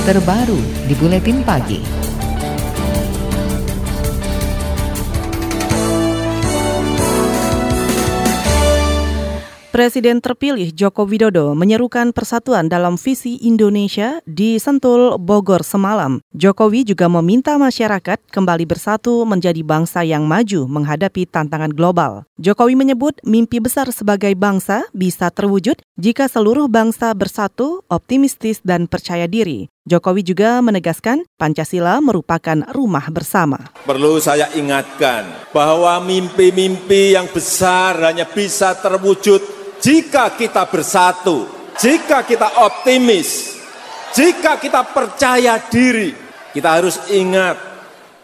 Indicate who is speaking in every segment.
Speaker 1: terbaru di Buletin Pagi.
Speaker 2: Presiden terpilih Joko Widodo menyerukan persatuan dalam visi Indonesia di Sentul, Bogor semalam. Jokowi juga meminta masyarakat kembali bersatu menjadi bangsa yang maju menghadapi tantangan global. Jokowi menyebut mimpi besar sebagai bangsa bisa terwujud jika seluruh bangsa bersatu, optimistis, dan percaya diri. Jokowi juga menegaskan Pancasila merupakan rumah bersama.
Speaker 3: Perlu saya ingatkan bahwa mimpi-mimpi yang besar hanya bisa terwujud jika kita bersatu, jika kita optimis, jika kita percaya diri, kita harus ingat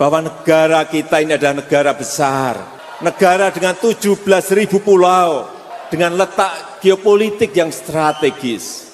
Speaker 3: bahwa negara kita ini adalah negara besar, negara dengan 17 ribu pulau, dengan letak geopolitik yang strategis.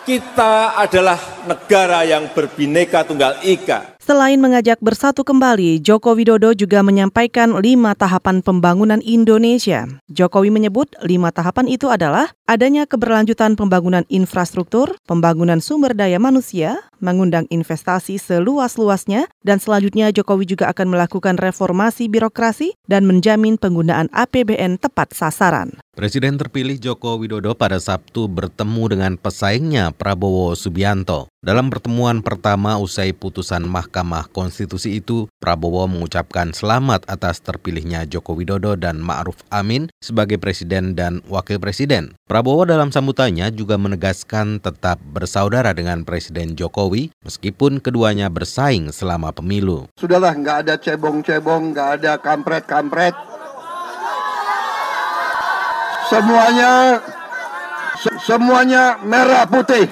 Speaker 3: Kita adalah negara yang berbineka tunggal ika.
Speaker 2: Selain mengajak bersatu kembali, Joko Widodo juga menyampaikan lima tahapan pembangunan Indonesia. Jokowi menyebut lima tahapan itu adalah adanya keberlanjutan pembangunan infrastruktur, pembangunan sumber daya manusia, mengundang investasi seluas-luasnya, dan selanjutnya Jokowi juga akan melakukan reformasi birokrasi dan menjamin penggunaan APBN tepat sasaran.
Speaker 4: Presiden terpilih Joko Widodo pada Sabtu bertemu dengan pesaingnya Prabowo Subianto. Dalam pertemuan pertama usai putusan Mahkamah Konstitusi itu, Prabowo mengucapkan selamat atas terpilihnya Joko Widodo dan Ma'ruf Amin sebagai presiden dan wakil presiden. Prabowo dalam sambutannya juga menegaskan tetap bersaudara dengan Presiden Jokowi meskipun keduanya bersaing selama pemilu.
Speaker 5: Sudahlah, nggak ada cebong-cebong, nggak ada kampret-kampret. Semuanya, se semuanya merah putih.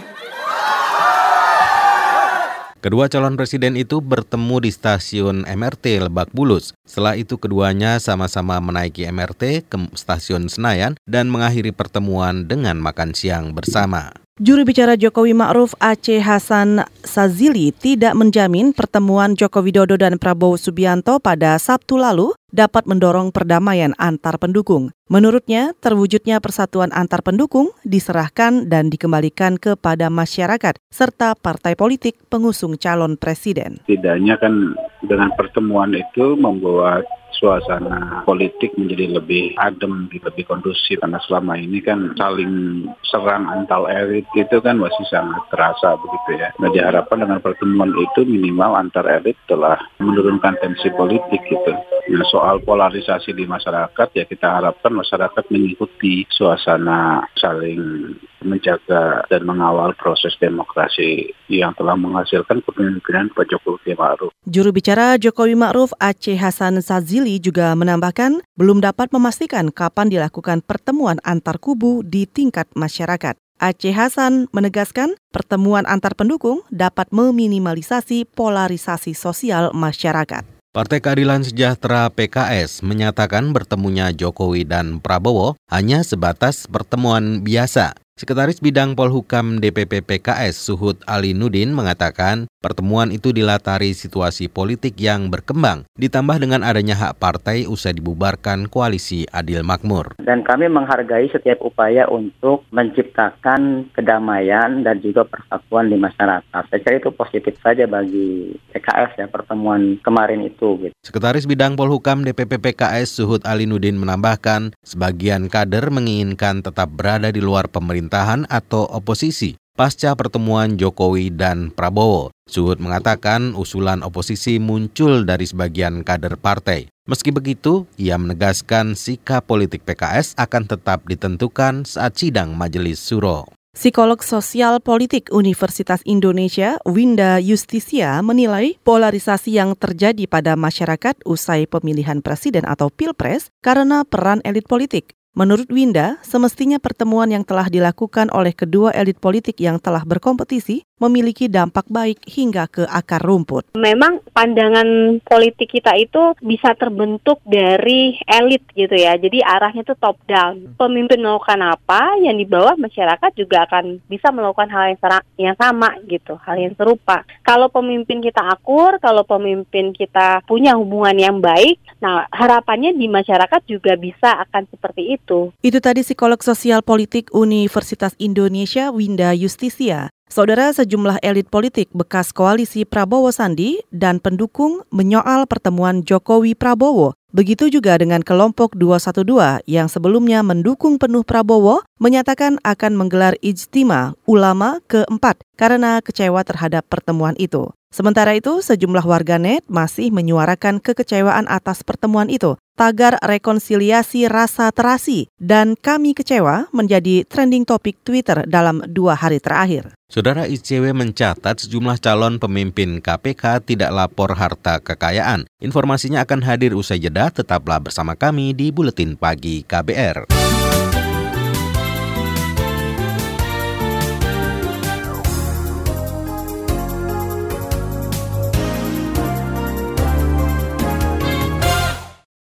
Speaker 4: Kedua calon presiden itu bertemu di stasiun MRT Lebak Bulus. Setelah itu keduanya sama-sama menaiki MRT ke stasiun Senayan dan mengakhiri pertemuan dengan makan siang bersama.
Speaker 2: Juru bicara Jokowi Ma'ruf Aceh Hasan Sazili tidak menjamin pertemuan Joko Widodo dan Prabowo Subianto pada Sabtu lalu dapat mendorong perdamaian antar pendukung. Menurutnya, terwujudnya persatuan antar pendukung diserahkan dan dikembalikan kepada masyarakat serta partai politik pengusung calon presiden.
Speaker 6: Tidaknya kan dengan pertemuan itu membuat suasana politik menjadi lebih adem, lebih kondusif karena selama ini kan saling serang antar elit itu kan masih sangat terasa begitu ya. Nah diharapkan dengan pertemuan itu minimal antar elit telah menurunkan tensi politik gitu. Nah soal polarisasi di masyarakat ya kita harapkan masyarakat mengikuti suasana saling menjaga dan mengawal proses demokrasi yang telah menghasilkan kepemimpinan Pak Jokowi Ma'ruf.
Speaker 2: Juru bicara Jokowi Ma'ruf Aceh Hasan Sazili juga menambahkan belum dapat memastikan kapan dilakukan pertemuan antar kubu di tingkat masyarakat. Aceh Hasan menegaskan pertemuan antar pendukung dapat meminimalisasi polarisasi sosial masyarakat.
Speaker 4: Partai Keadilan Sejahtera PKS menyatakan bertemunya Jokowi dan Prabowo hanya sebatas pertemuan biasa. Sekretaris Bidang Polhukam DPP PKS Suhud Ali Nudin mengatakan pertemuan itu dilatari situasi politik yang berkembang ditambah dengan adanya hak partai usai dibubarkan koalisi Adil Makmur.
Speaker 7: Dan kami menghargai setiap upaya untuk menciptakan kedamaian dan juga persatuan di masyarakat. Saya kira itu positif saja bagi PKS ya pertemuan kemarin itu. Gitu.
Speaker 4: Sekretaris Bidang Polhukam DPP PKS Suhud Ali Nudin menambahkan sebagian kader menginginkan tetap berada di luar pemerintah pemerintahan atau oposisi pasca pertemuan Jokowi dan Prabowo. Suhud mengatakan usulan oposisi muncul dari sebagian kader partai. Meski begitu, ia menegaskan sikap politik PKS akan tetap ditentukan saat sidang Majelis Suro.
Speaker 2: Psikolog Sosial Politik Universitas Indonesia, Winda Justisia, menilai polarisasi yang terjadi pada masyarakat usai pemilihan presiden atau pilpres karena peran elit politik. Menurut Winda, semestinya pertemuan yang telah dilakukan oleh kedua elit politik yang telah berkompetisi memiliki dampak baik hingga ke akar rumput.
Speaker 8: Memang pandangan politik kita itu bisa terbentuk dari elit gitu ya. Jadi arahnya itu top down. Pemimpin melakukan apa, yang di bawah masyarakat juga akan bisa melakukan hal yang, yang sama gitu, hal yang serupa. Kalau pemimpin kita akur, kalau pemimpin kita punya hubungan yang baik, nah harapannya di masyarakat juga bisa akan seperti itu
Speaker 2: itu. Itu tadi psikolog sosial politik Universitas Indonesia Winda Justisia. Saudara sejumlah elit politik bekas koalisi Prabowo Sandi dan pendukung menyoal pertemuan Jokowi Prabowo. Begitu juga dengan kelompok 212 yang sebelumnya mendukung penuh Prabowo menyatakan akan menggelar ijtima ulama keempat karena kecewa terhadap pertemuan itu. Sementara itu, sejumlah warganet masih menyuarakan kekecewaan atas pertemuan itu. Tagar rekonsiliasi rasa terasi dan kami kecewa menjadi trending topik Twitter dalam dua hari terakhir.
Speaker 4: Saudara ICW mencatat sejumlah calon pemimpin KPK tidak lapor harta kekayaan. Informasinya akan hadir usai jeda, tetaplah bersama kami di Buletin Pagi KBR.